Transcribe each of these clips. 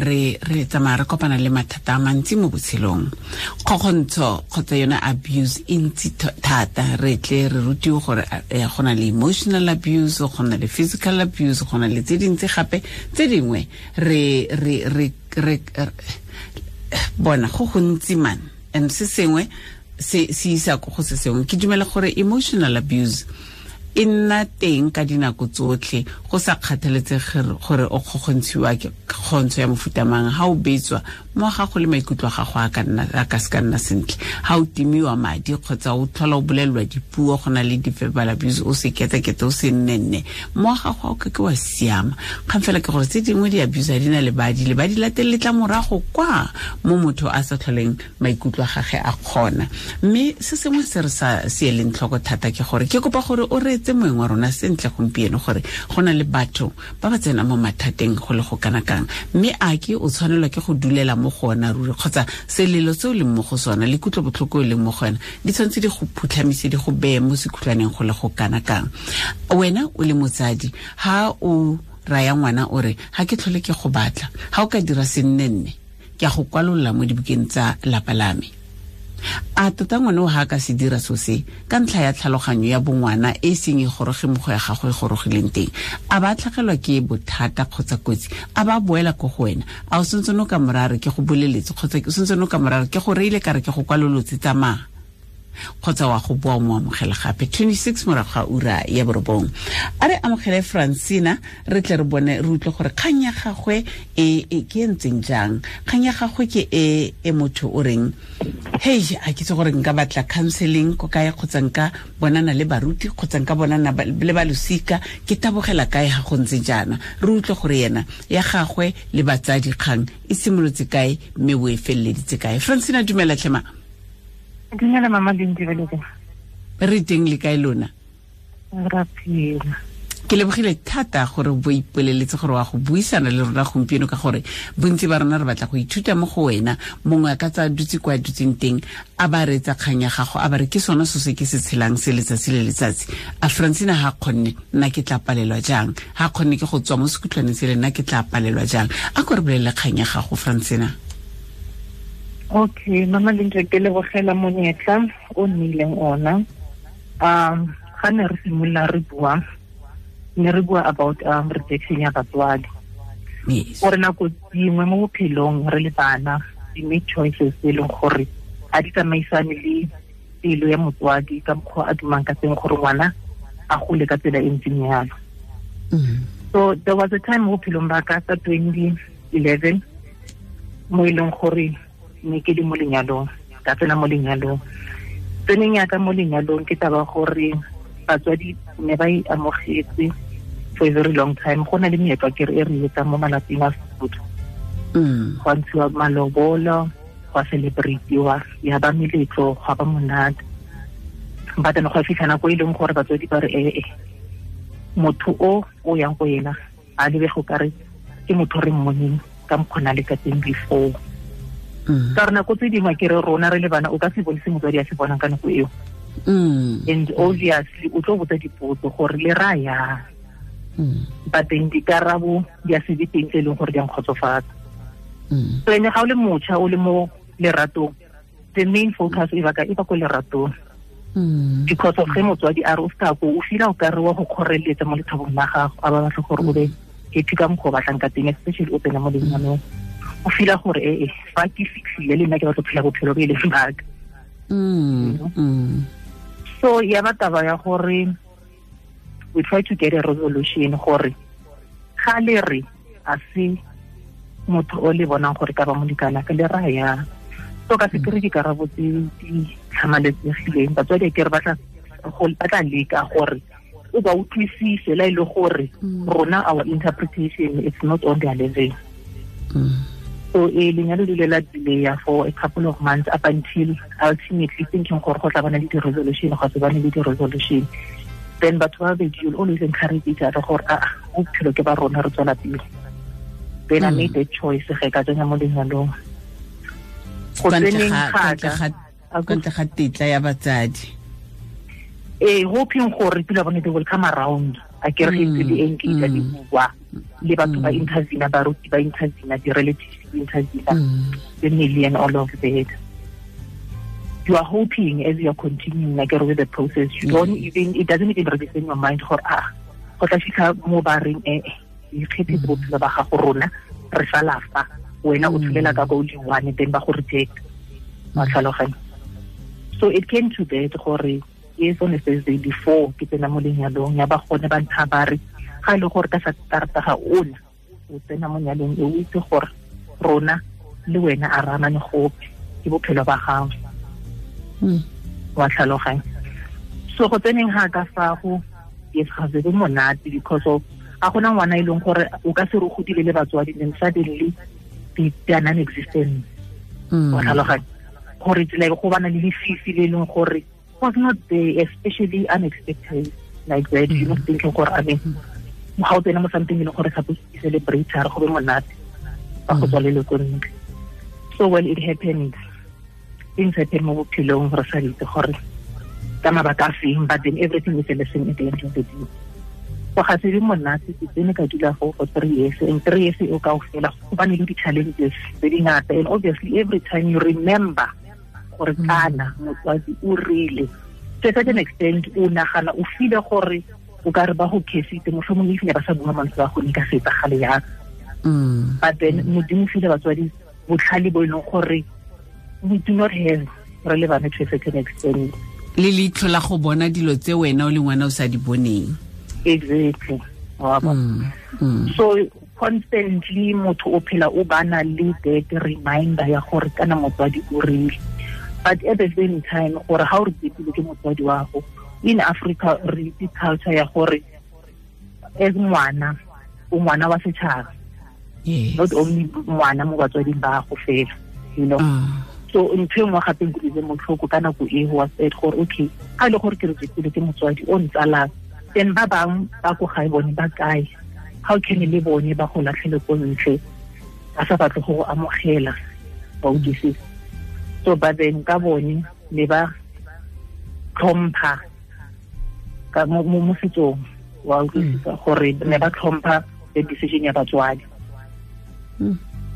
re re tsamaya re kopana le mathata a mantsi mo botshelong. Kgokgontsho kgotsa yone abuse e ntsi thata. Re tle re rutiwe gore go na le emotional abuse go na le physical abuse go na le tse dintsi gape tse dingwe re re re re bona go gontsi man. And se sengwe se se isa ko go se sengwe. Ke dumela gore emotional abuse e nna teng ka dinako tsotlhe go sa kgathaletsege gore o kgogontshiwa ke kgontsho ya mofuta mang. Ga o betswa mo gago le maikutlo a gago a ka se ka nna sentle. Ga o timiwa madi kgotsa o tlhola o bolelelwa dipuo go na le di-verbal abuse o se ketekete o se nnenne. Mo gago a o kake wa siama. Kgang fela ke gore tse dingwe di-abuse a di na lebadi lebadi la ba le lateletla morago kwa mo motho a sa tlholeng maikutlo a gage a kgona. Mme se sengwe se re sa seeleng tlhoko thata ke gore ke kopa gore o reetse moeng wa rona sentle gompieno gore go na le batho ba ba tsena mo mathateng go le go kana kang mme a ke o tshwanelwa ke go dulela mo go ona ruri kgotsa selelo se o leng mo go sona le kutlobotlhoko o leng mo go yona di tshwanetse di go phutlhamise di go beye mo sekhutlwaneng go le go kana kang wena o le motsadi ha o raya ngwana ore re ga ke tlhole ke go batla ga o ka dira se nne nne ke a go kwalolla mo dibukeng tsa lapa lame a tota ngwane o ga ka se dira so se ka ntlha ya tlhaloganyo ya bongwana e seng e goroge mogo ya gago e gorogileng teng. A ba tlhagelwa ke bothata kgotsa kotsi a ba boela ko go wena. A o sentsene o ka morare ke go boleletse kgotsa o sentsene o ka morare ke go reile kare ke go kwalolotse tsamaya kgotsa wa go boa mo amogela gape. 26 morago ga ura ya borobong. A re amogele francina re tle re bone re utlwe gore kgang ya gagwe e ke e ntseng jang? Kgang ya gagwe ke e e motho o reng? Hei a ke gore nka batla counseling ko kae kgotsa nka bonana le baruti kgotsa nka bonana le balosika ke tabogela kae ga go ntse jaana? Re utlwe gore yena ya gagwe le batsadikgang e simolotse kae mme o e feleleditse kae? Francina dumela tlhema dumela mama dintebeleke re teng le kae lona? Ra phela. Ke lebogile thata gore bo ipoleletse gore wa go buisana le rona gompieno ka gore bontsi ba rona re batla go ithuta mo go wena. Mongwe a ka tsa dutse kwa dutseng teng a ba reetsa kgang ya gago a ba re ke sone so se ke se tshelang se letsatsi le letsatsi. A francina ga kgonne nna ke tla palelwa jang? Ga kgonne ke go tswa mo sekutlhwaneng se le nna ke tla palelwa jang? A ko re bolele kgang ya gago francina okay mama lentle ke lebogela monyetla o nnileng ona. Um ga ne re simolola re bua ne re bua about um rejection ya batswadi. Gore nako dingwe mo bophelong re le bana di make choices e leng gore a di tsamaisane le pelo ya motswadi ka mokgwa a dumang ka teng gore ngwana a gole ka tsela e ntseng yalo so there was a time mo bophelong ba ka sa twenty eleven mo e leng gore ne ke di mo lenyalong ka tsena mo lenyalong. Tseneng yaka mo lenyalong ke taba gore batswadi ne ba e amogetse for a very long time. Go na le meetlo kere e re etsang mo malapeng a sesotho. Go ntshiwa malobolo go celebratiwa ya ba meletlo go ba monate. But then go fitlha nako e leng gore batswadi ba re ee motho o o yang ko ena a lebe go kare ke motho re mmoneng ka mokgona le ka teng before ka re nako tse dingwe ke re rona re le bana o ka se bone se motswadi a se bonang ka nako eo. And obviously o tlo botsa dipotso gore le ra yang. But then dikarabo di a sebe teng tse e leng gore di a nkgotsofatsa. So ene ga o le motšha o le mo leratong the main focus e baka e ba ko leratong. Because of ge motswadi a re o seka ko o fila o kare wa go kgoreletsa mo lethabong la gago a ba batla gore o be happy ka mokgwa o batlang ka teng especially o tsena mo lenyalong o fila gore ee fa ke fitlhile le nna ke batlo phela bophelo bo e leng baka mm, mm. so ya ba taba ya gore we try to get a resolution gore ga le re a se motho o le bonang gore ka ba molekana ka le raya so ka se kry dikarabo tse di tlhamaletsegileng. Batswadi ke re leka gore o ba utlwisise la e le gore mm. rona our interpretation it's not on their level so e lenyalo le le la delaya for a couple of months up until ultimately thinking gore go tla bana le di-resolution go se bane le di-resolution. Then batho ba babedi you'll always encourage each other gore a mo bophelo ke ba rona re tswela pele. Then i made that choice ge ka tsenya mo lenyalong. Go tseneng kontle ga tetla ya batsadi. Eh hoping gore pila bone they will come around. A ke re ge ntse le engage di mm, mm, bua le batho ba mm. intervena baruti ba intervena di-relatives ba intervena mm. the million all of that. You are hoping as you are continuing like with the process you don't mm. even it doesn't even register in your mind gore ah go tla fitlha mo ba reng eh, eh, e ikgethetse mm. bophelo ba gago rona re sa lafa wena o tsholela ka go le one then ba go reject. Wa tlhaloganya. So it came to that gore yes on a thursday before ke tsena mo lenyalong ya ba gone ba ntsha ba re ga e le gore ka sa starta ga ona o tsena mo nyalong e o itse gore rona le wena a re amane gope ke bophelo ba gago. Wa tlhaloganya. So go tseneng ga ka fago yes ga se monate because of a gona ngwana e leng gore o ka se re godile le batswadi then suddenly they are non-existent. Wa tlhaloganya. Gore like go bana le lefifi le e leng gore was not there, especially unexpected. Like that. Mm -hmm. You know, thinking, I mean, how to know something, you know, supposed to celebrate her, how not. So when it happened. Things happened mo bophelong re sa ditse gore ka mabaka a feng but then everything is a lesson at the end of the day go ga se di monate ke tsene ka dula go for three years and three years o ka o fela go bane le di-challenges tse dingata and obviously every time you remember gore mm. kana motswadi o rile to a certain extent o nagana o file gore o ka re ba go khesitse motlhomong e file ba sa bua mantswe a gone ka se etsagale yang but then modimo file batswadi botlhale bo e leng gore we do not have re le bana to a certain extent le leitlho la go bona dilo tse wena o le ngwana o sa di boneng. Exactly. So constantly motho o phela o bana le that reminder ya gore kana motswadi o rile. But at the same time gore ga o re tsepile ke motswadi wa go in africa re itse culture ya gore as ngwana o ngwana wa setšhaba not only ngwana mo batswading ba go fela you know? So ntho e nngwe gape nkulile motlhoko ka nako e wa said gore okay ga e le gore ke re tsepile ke motswadi o ntsalang then ba bangwe ba ko gae bone ba kae? How can le bone ba go latlhele ko ntle ba sa batle go go amogela ba utlwisisa so ba then ka bone le ba tlhompha ka mo setsong wa utlwisisa gore ne ba tlhompha the decision ya batswadi.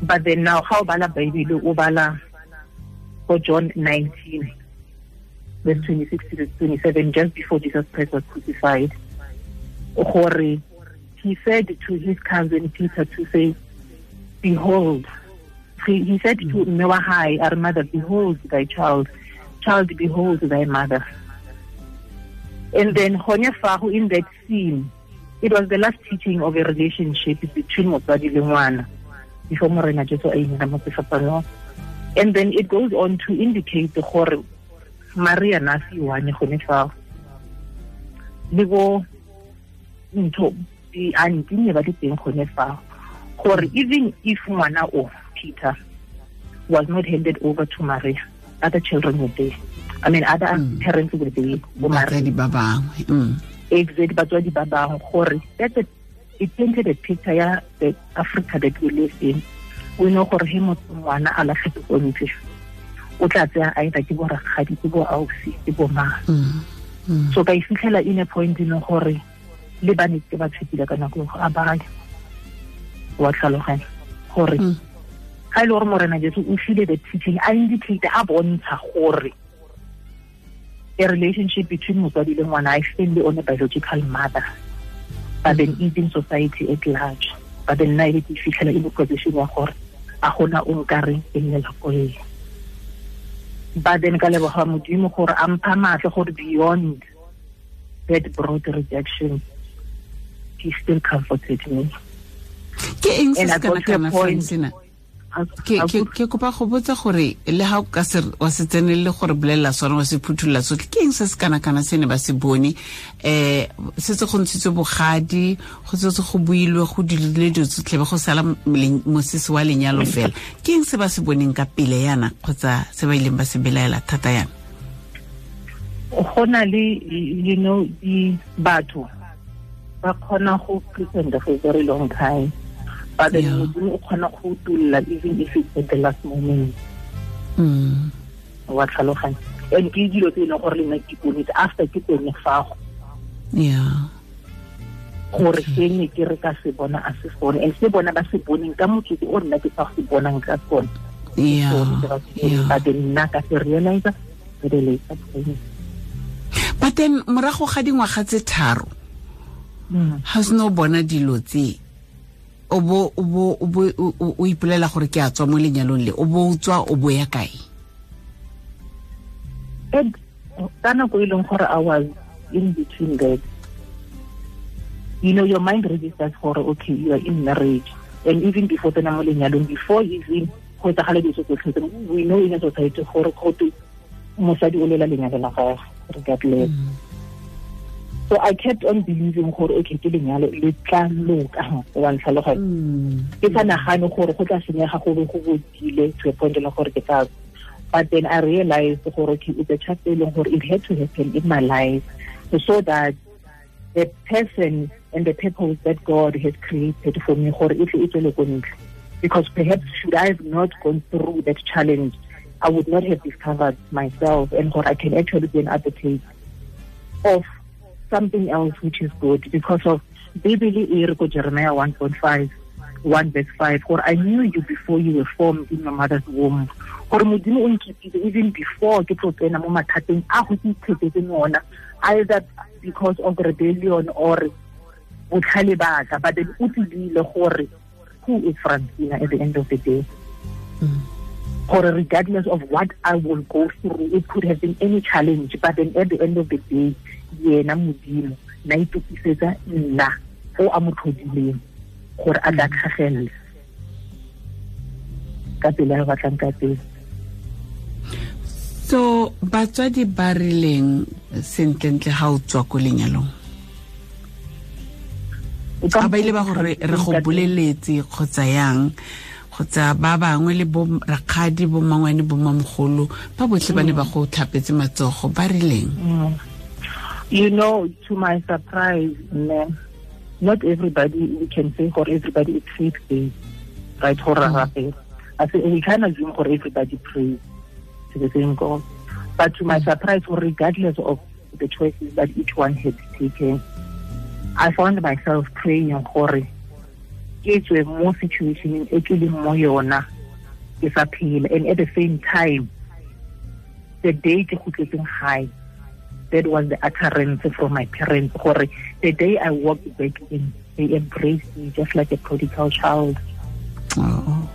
But then now how bala baebile o bala for John 19 verse 26 to 27 just before Jesus Christ was crucified. He said to his cousin Peter to say behold he, he said to mm. Mewahai, our mother, behold thy child, child, behold thy mother. And then Honyafahu in that scene, it was the last teaching of a relationship between Motswadi Lingwana before Morena Jesu Aina And then it goes on to indicate the gore Maria nasi wane gone fa le bo ntho di anti ne ba di teng gone fa gore even if ngwana o Peter was not handed over to Maria. Other children were there. I mean, other mm. parents were there. Batswadi ba bangwe. Mm. Exactly, batswadi ba bangwe. Gore, that's a, it painted a picture ya the Africa that we live in. We know gore he motho ngwana a latlhetse ko ntle. O tla tseya eta ke bo rakgadi, ke bo ausi, ke bo mang. Mm-hmm. So ka e fitlhela in a point e leng gore le ba netse ba tshepile ka nako a baya. Wa tlhaloganya gore mm. ga e le gore morena jesu o file the teaching a indicate a bontsha gore a relationship between motswadi le ngwana a felle on a biological mother but then even society at large but then nna e ke fitlhela e le position ya gore a gona o nkare e nnelela ko eng but then ka leboga modimo gore a mpha matlhe gore beyond that broad rejection he still comforted me. Ke eng se se kana kana francinah ke kopa go botsa gore le ga ka se wa se tsenelele gore bolelela sone wa se phuthulola sotlhe ke eng se se kana-kana se ne ba se bone? Um setse go ntshitswe bogadi go setse go builwe go dilile dio tsotlhe be go sala mosese wa lenyalo fela. Ke eng se ba se boneng ka pele yana kgotsa se ba ileng ba se belaela thata yana? Go na le you know di batho ba kgona go present for very long time but then modimo o kgona go tulla even if it's at the last moment. Hmm. Wa tlhaloganya. And ke dilo tse e leng gore le nna ke bonetse after ke fago yeah. Gore se ne ke re ka se bona a se fone and se bona ba se boneng ka motsotso o nna ke sa se bonang ka sone but nna ka se realize very later but then morago ga dingwaga tse tharo hmm. ga o sene o bona dilo tse o bo o ipolela gore ke a tswa mo lenyalong le o bo o tswa o bo ya kae? Ka nako e leng gore i was in between that you know your mind registers gore okay you are in marriage. And even before tsena mo lenyalong before even go etsagale diso tsotlhe we know in a society gore gote mosadi o lela lenyalo la gage regardless mm. So i kept on believing gore okay ke lenyalo le tla loka wa ntlhaloganya. Mm. ke sa nagane gore go tla senyega go be go bodile to a point e leng gore ke tla but then i realized gore okay it's a chapter e leng gore it had to happen in my life. So that the person and the purpose that God has created for me because perhaps should I have not gone through that challenge I would not have discovered myself and what I can actually be an advocate of something else which is good because of Bibele Jeremiah 1.5 1 verse 5 for I knew you before you were formed in your mother's womb. Gore modimo o even before ke tlo tsena mo mathateng a go ke itheketseng ona either because of rebellion or botlhale baka but then o tsedile gore who is francinah at the end of the day? Mm. Gore regardless of what i will go through it could have been any challenge but then at the end of the day yena modimo na itokisetsa nna o a mo tlhodileng gore a ka tlhagelele. Ka tsela ya batlang ka teng so batswadi ba rileng sentlentle ga o tswa ko lenyalong? A ba ile ba gore re go boleletse kgotsa yang? Kgotsa ba bangwe le bo rakgadi bo mangwane bo mamogolo ba botlhe ba ne ba go tlhapetse matsogo ba rileng? Mm. You know to my surprise man not everybody we can say for everybody it's faith based right for mm. I say we can assume for everybody prays to the same God. But to my mm. surprise, regardless of the choices that each one had taken, I found myself praying gore ke tswe mo situationeng e ke leng mo yona ke sa phela and at the same time the day ke high that was the utterance from my parents gore the day I walked back in they embraced me just like a prodigal child oh.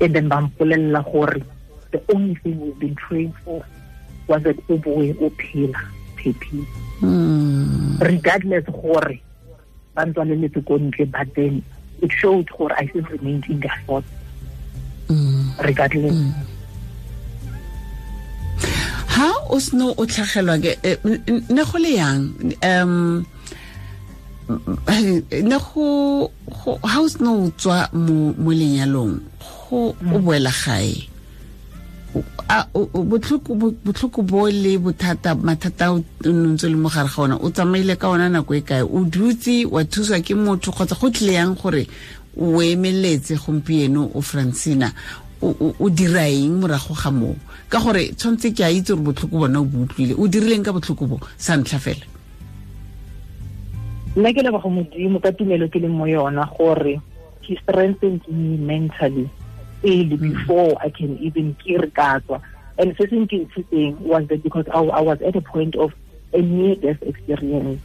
and then ba mpolella gore the only thing we've been praying for was that o boe o phela phephile hmm. regardless gore ba ntswaleletse ko ntle but then it showed gore i still remained in their thoughts mm. regardless mm. Ha o seno o tlhagelwa ke eh, ne go le yang? Um ne go ha o seno o tswa mo lenyalong go o boela gae? Botlhoko bo le bothata mathata o ntse le mo gare ga ona o tsamaile ka ona nako e kae? O dutse wa thuswa ke motho kgotsa go tlile yang gore o emeletse gompieno o francina o dira eng morago ga moo? Ka gore tshwanetse ke a itse gore botlhoko bona o bo utlwile. O dirileng ka botlhoko bo? Sa ntlha fela. Nna ke modimo ka tumelo ke leng mo yona gore he strengthens me mentally pele before I can even kirkatwa and se se nkintshitseng was that because I, I was at a point of a near death experience.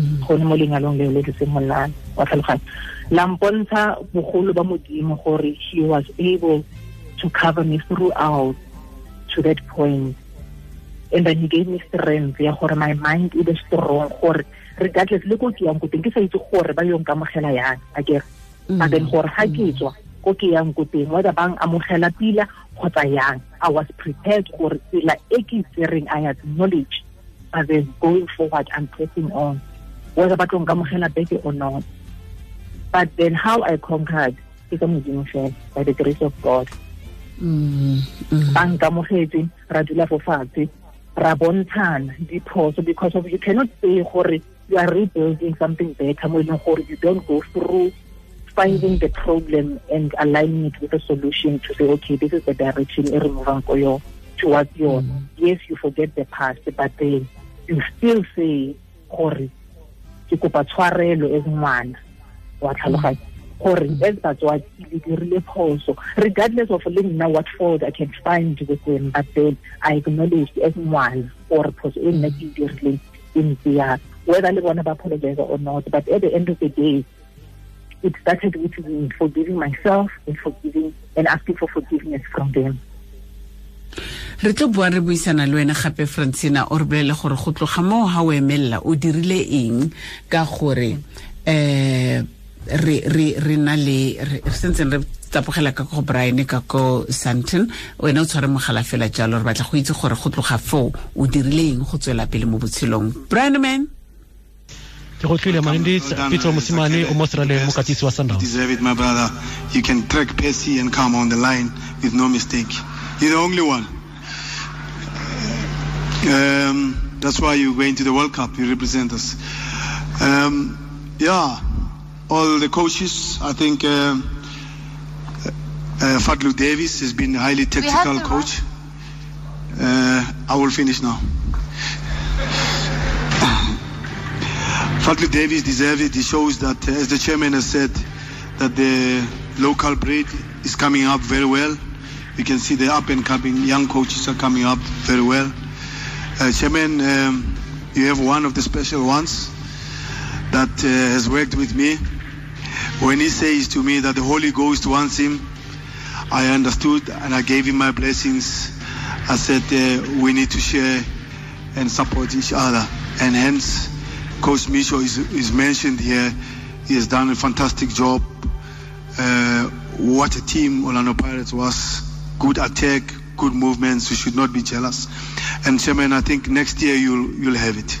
Mm-hmm. gone mo lenyalong leo le le seng monane wa tlhaloganya la mpontsha bogolo ba modimo gore he was able to cover me throughout to that point. And then he gave me strength ya gore my mind e be strong gore regardless le ko ke yang ko teng ke sa itse gore ba yong kamogela yang a kere mm-hmm. but then gore ga ke tswa ko ke yang ko teng whether bang amogela pila kgotsa yang i was prepared gore tsela e ke tsereng i acknowledge but then going forward i'm pressing on whether ba tlo nkamogela beke or not but then how i conquered ke ka modimo fela by the grace of god mm, mm. ba nkamogetse ra dula fo fatshe ra bontshana diphoso because of you cannot say gore you are rebuilding something better mo e leng gore you don't go through finding the problem and aligning it with a solution to say, okay, this is the direction you towards your. Mm. Yes, you forget the past, but then you still say, Hori, ke kopa tshwarelo as ngwana. Wa tlhaloganya gore as batswadi le dirile phoso. Regardless of le nna what fault i can find with them but then i acknowledge as ngwana or phoso e nna ke e e ntse ya whether le bona ba apologize or not but at the end of the day it started with me forgiving myself and forgiving and asking for forgiveness from them re tlo bua re buisana le wena gape francina o re bolele gore go tloga moo ga o emelela o dirile eng? Ka gore um re re re na le re sentseng re tsapogela ka go brian ka ko santon wena o tshware mogala fela jalo re batla go itse gore go tloga foo o dirile eng go tswela pele mo botshelong? Brian man? Ke go tlile mindis pitso mosimane o mo seraleng mokatisi wa sundown deserve it my brother. You can track Percy and come on the line with no mistake you're the only one um, that's why you're going to the World Cup. You represent us. Um, yeah, all the coaches. I think uh, uh, Fadlu Davids has been a highly tactical coach. Uh, I will finish now. Fadlu Davids deserves it. He shows that, as the chairman has said, that the local breed is coming up very well. You can see the up and coming young coaches are coming up very well. Uh, Chairman, um, you have one of the special ones that uh, has worked with me. When he says to me that the Holy Ghost wants him, I understood and I gave him my blessings. I said uh, we need to share and support each other. And hence, Coach Micho is, is mentioned here. He has done a fantastic job. Uh, what a team Orlando Pirates was. Good attack, good movements. We should not be jealous. And Chairman, I think next year you'll you'll have it.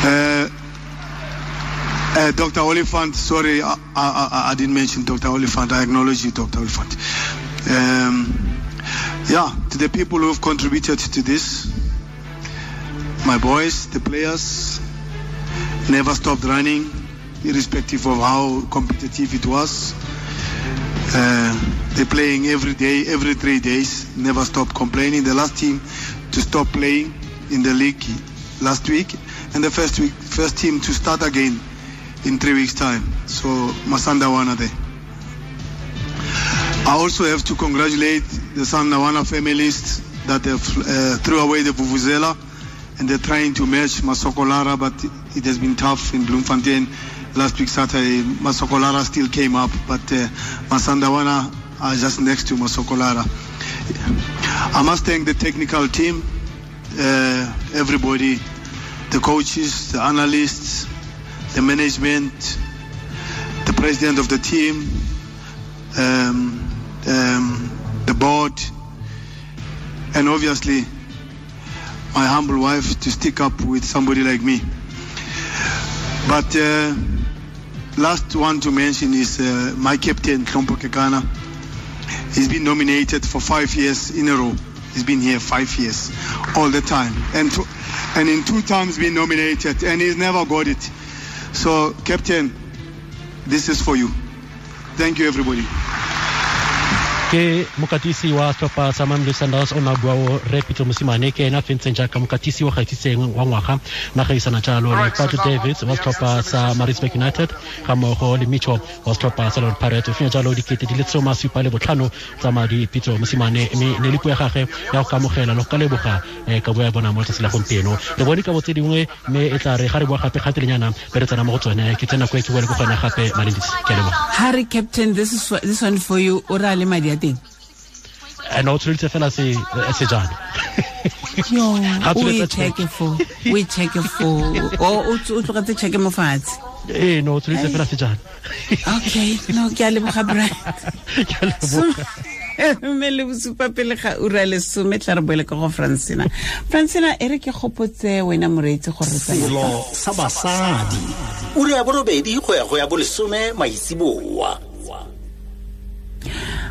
Uh, uh, Dr. Oliphant, sorry, I, I, I, didn't mention Dr. Oliphant. I acknowledge you, Dr. Oliphant. Um, yeah, to the people who have contributed to this, my boys, the players, never stopped running, irrespective of how competitive it was. Uh, they're playing every day, every three days, never stop complaining. The last team to stop playing in the league last week, and the first week, first team to start again in three weeks' time. So Masandawana there. I also have to congratulate the Sandawana families that have uh, threw away the Vuvuzela and they're trying to match Masokolara, but it has been tough in Bloemfontein. Last week Saturday, Masokolara still came up, but uh, Masandawana are just next to Masokolara. I must thank the technical team, uh, everybody, the coaches, the analysts, the management, the president of the team, um, um, the board, and obviously my humble wife to stick up with somebody like me. But uh, last one to mention is uh, my captain, Hlompho Kekana. He's been nominated for five years in a row. He's been here five years, all the time, and to, and in two times been nominated, and he's never got it. So, Captain, this is for you. Thank you, everybody. Ke mokatisi wa setlhopha sa mamelodi sundowns o na bua o re pitso mosimane ke ena fentseng jaaka mokatisi wa gatisitseng wa ngwaga na gaisana jalo le patro davids wa setlhopha sa marisburg united ga mmogo le micho wa setlhopha sa lord pirate o fenya jalo dikete di le tsoma supa le botlhano tsa madi pitso mosimane mme ne le puo ya gage ya go kamogela le go ka leboga um ka bo ya bona mo letsatsi la gompieno. Le bone ka botse dingwe mme e tla re ga re bua gape gatelenyana be re tsena mo go tsone. Ke tsena ko e ke bole le ko gone gape malendisi ke a leboga. Re captain this is this one for you. Le a teng no o tshwanetse fela se sejana o tlogetse check mo fatshe ee no o tshwanetse fela sejana okay no ke a leboga mme le bosupa pele ga ura lesome tla re boele ka go francina francina e re ke gopotse wena moreetsi gore re selo sa basadi. Ura ya borobedi go ya go ya bolesome maitsiboa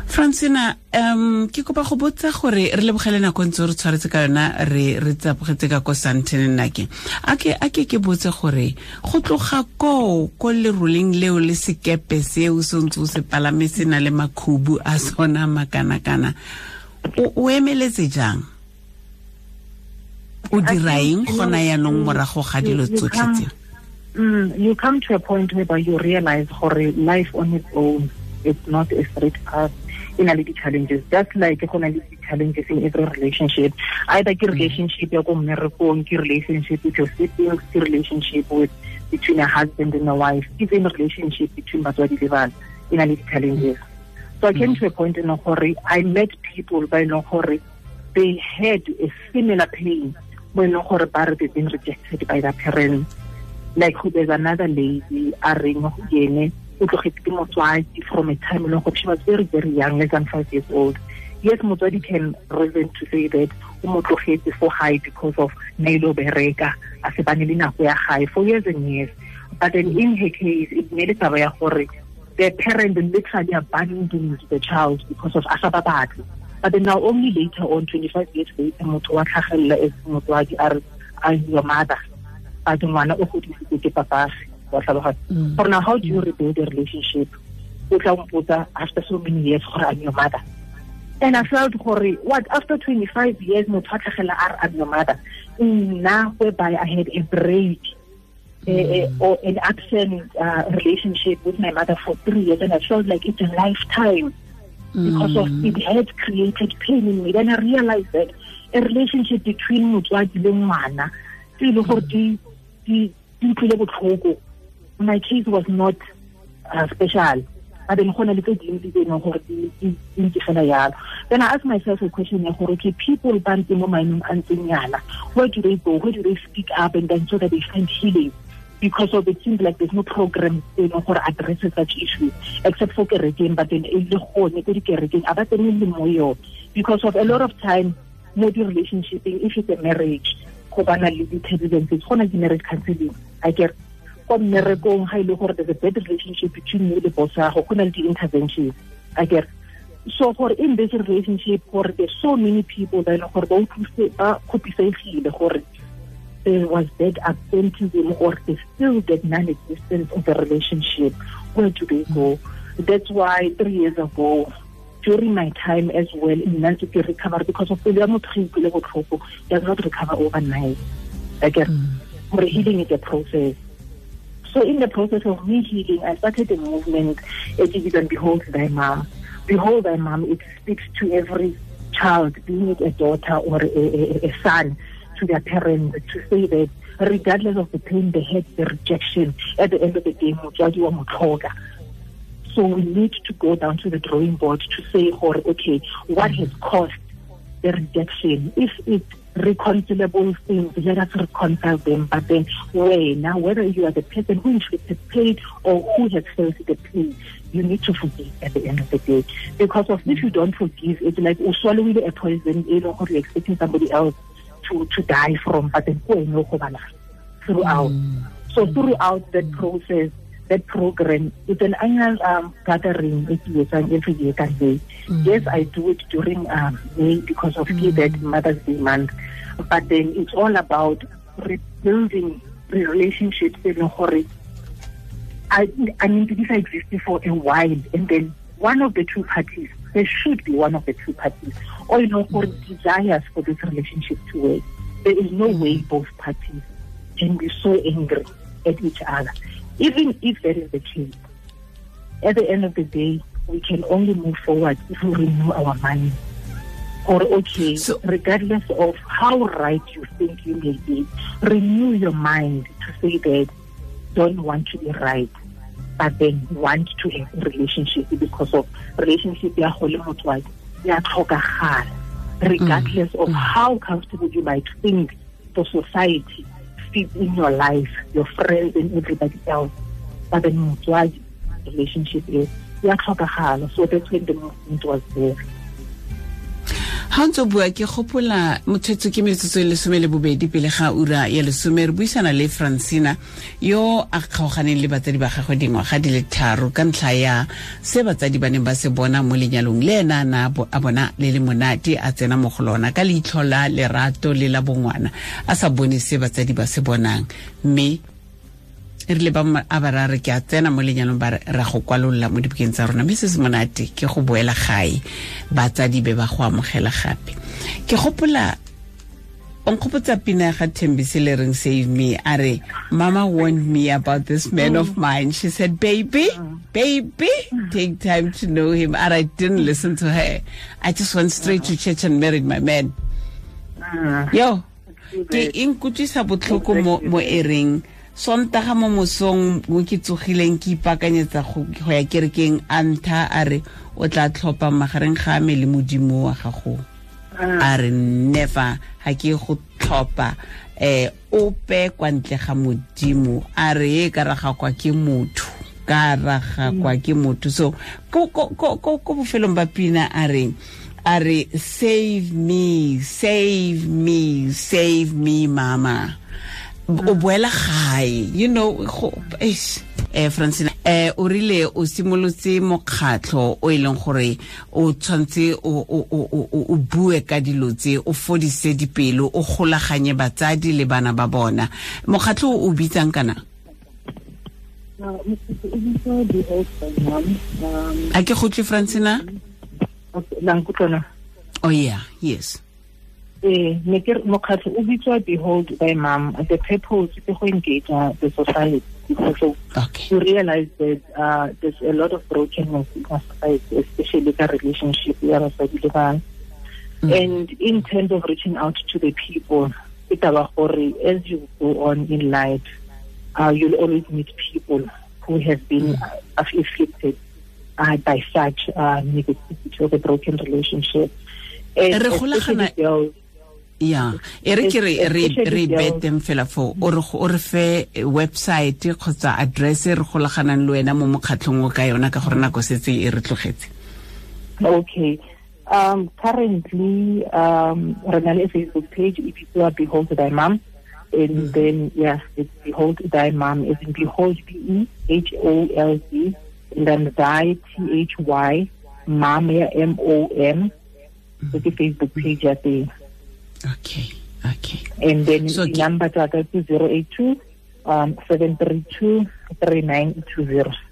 francina um ke kopa go botsa gore re lebogele nako ntse re tshwaretse ka yona re re tsapogetse ka ko santen nnake a ke a ke ke botse gore go tloga ko ko leroleng leo le sekepe seo se ntse o se palame se na le makhubu a sona makana-kana o emeletse jang? O diraeng gona yaanong morago ga dilo tsotlhe tseo? Mm, you come to a point whereby you realize gore life on its own it's not a straight path e na le di-challenges. Just like go na le di-challenges in every relationship either ke mm. relationship ya ko mmerekong ke relationship with your siblings ke relationship with between a husband and a wife even relationship between batswadi le bana e na le di-challenges. So i came mm. to a point in gore i met people ba e leng gore they had a similar pain mo e leng gore ba re they've been rejected by their parents. Like who there's another lady a reng ene o tlogetse ke motswadi from a time e leng gore she was very very young less than five years old. Yes motswadi can reason to say that o mo tlogetse for high because of na ile bereka a se bane le nako ya gae for years and years. But then in her case it ne le taba ya gore the parent literally abandoned the child because of asa ba batle but then now only later on 25 years later motho wa tlhagelela as motswadi a re I'm your mother. But ngwana o godisitse ke papage wa tlhaloganya Mm. for now how do you rebuild a relationship o tla mpotsa after so many years gore I'm your mother. And I felt gore what after 25 years motho a tlhagela a re I'm your mother. Nna whereby I had a break eh, or an absent uh, relationship with my mother for three years and I felt like it's a lifetime because of it had created pain in me. Then I realized that a relationship between motswadi le ngwana tse e le gore di di di utlwile botlhoko my case was not uh, special. But then gona le tse dintsi tse e leng gore di ntse fela yalo then i ask myself a question ya gore okay people ba ntse mo maemong a where do they go? Where do they speak up and then so that they find healing? Because of it seems like there's no program you know, for addresses such issues except for kerekeng but then e le gone ko dikerekeng a ba tsene le because of a lot of time mo di-relationshipeng if it's a marriage go bana le di-turbulences go na le marriage counseling. I get kwa mmerekong ga gore there's a bad relationship between you le boss yago go na le di-interventions so for in this relationship gore there's so many people ba e leng gore ba utlwise- ba kgopisegile gore there was that absenteeism or there's still that non-existence of the relationship. Where do they go? That's why three years ago, during my time as well in Nantuke recovery, because of the does not recover overnight. Again, for healing is a process. So in the process of me healing, I started a movement, it and Behold Thy Mom. Behold Thy Mom, it speaks to every child, being it a daughter or a, a, a son, to their parents, to say that regardless of the pain they had, the rejection, at the end of the day, motswadi wa. So we need to go down to the drawing board to say, okay, what has caused the rejection? If it's reconcilable things, let us reconcile them. But then, where now, whether you are the person who inflicted pain or who has felt the pain, you need to forgive at the end of the day. Because of if you don't forgive, it's like swallowing a poison, you know, or you're expecting somebody else to, to die from, but then throughout. Mm. So throughout that process, that program, it's an annual um, gathering it is an every year can be. Yes, I do it during um, May because of mm. that Mother's Day month. But then it's all about rebuilding the relationships in Hori. I, I mean, these are existing for a while, and then one of the two parties, there should be one of the two parties, or you know, for desires for this relationship to work. There is no way both parties can be so angry at each other. Even if that is the case, at the end of the day, we can only move forward if we renew our mind. Or, okay, so, regardless of how right you think you may be, renew your mind to say that don't want to be right, but then want to have a relationship because of relationship ya go le motswadi ya tlhokagala regardless mm, of mm. how comfortable you might think the society fits in your life, your friends and everybody else. But then motswadi relationship is ya tlhokagala so that's when the movement was there ga ntse bua ke gopola motshwetso ke metsotso le lesome le bobedi pele ga ura ya lesome. Re buisana le francina yo a kgaoganeng le batsadi ba gagwe dingwaga di le tharo ka ntlha ya se batsadi ba neng ba se bona mo lenyalong le ena na a bona le le monate a tsena mo go lona ka leitlho la lerato le la bongwana a sa bone se batsadi ba se bonang. Mme e rile ba a ba ra re ke a tsena mo lenyalong ba ra go kwalolla mo dibukeng tsa rona. Mme se se monate ke go boela gae batsadi be ba go amogela gape. Ke gopola o nkgopotsa pina ga thembise le reng save me a re mama warned me about this man of mine. She said baby baby take time to know him. And i didn't listen to her. I just went straight to church and married my man. Yo ke inkutlwisa botlhoko mo mo ereng sontaga mo mosong mo ke tsogileng ke ipakanyetsa go ya kerekeng a ntha a re o tla tlhopha magareng ga me le modimo wa gago. A re never ga ke go tlhopha. Um ope kwa ntle ga modimo a re e ka raga kwa ke motho ka raga kwa ke motho. So ko bofelong ba pina a reng a re save me save me save me mama o boela gae you know eh francina eh o rile o simolotse mokgatlho o e leng gore o tshwantse o bue ka dilo tse o fodise dipelo o golaganye batsadi le bana ba bona. Mokgatlho o bitsang kana? A ke gotle francina nkutlwana. Oh yeah yes eh ne ke mokgatlho o bitswa behold thy mom the purpose is to engage the society so okay. to realize that uh, there's a lot of brokenness in our society especially the relationship ya basadi le bana and in terms of reaching out to the people about as you go on in life uh, you'll always meet people who have been mm. afflicted uh, by such uh, negativity or the broken relationship. And especially girls, ya e re ke re beteng fela fo o re fe website kgotsa address re golaganang le wena mo mokgatlhong o ka yona ka gore nako setse e re tlogetse. Okay. Um currently um re na le facebook page e bitsiwa behold thy mom and then yes it's behold thy mom is in behold b e h o l d and then thy t h y mom ya m o m. Ke facebook page ya teng okay okay. And then so, the number tsa ka ke 082 um 732 3920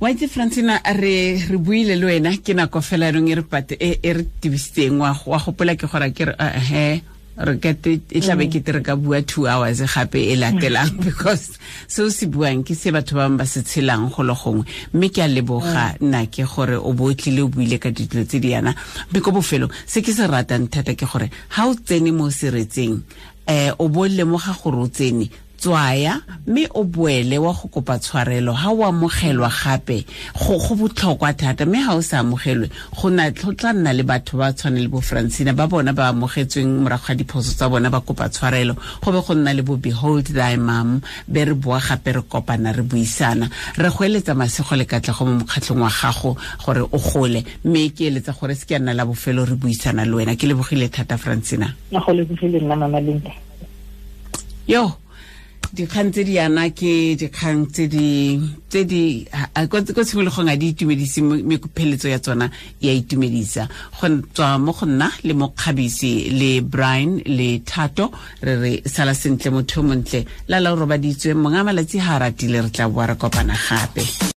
wa itse francina re re buile le wena ke nako fela yaanong e re pate e re tibisitseng wa gopola ke gore ke re he re kete e tlabe ke re ka bua two hours gape e latelang because seo se buang ke se batho ba ba se tshelang go le gongwe. Mme ke a leboga nna ke gore o bo tlile o buile ka dilo tse di yana. Mme ko bofelo se ke se ratang thata ke gore ga o tsene mo seretseng um o bo lemoga gore o tsene tswaya mme o boele wa go kopa tshwarelo ga o amogelwa gape. Go go botlhokwa thata mme ga o sa amogelwe go na tlotla tla nna le batho ba tshwane le bo francina ba bona ba amogetsweng morago ga diphoso tsa bona ba kopa tshwarelo. Go be go nna le bo behold thy mam be re boa gape re kopana re buisana. Re go eletsa masego le katlego mo mokgatlhong wa gago gore o gole mme ke eletsa gore se ke a nna la bofelo re buisana le wena. Ke lebogile thata francina yo dikgang tse di yana ke dikgang tse di tse di ko tshimologong a di itumedise mme ya tsona e a itumedisa. Go tswa mo go nna le mo kgabisi le brian le thato re re sala sentle motho yo montle. La la o robaditswe mongwe a malatsi ga a ratile re tla boa re kopana gape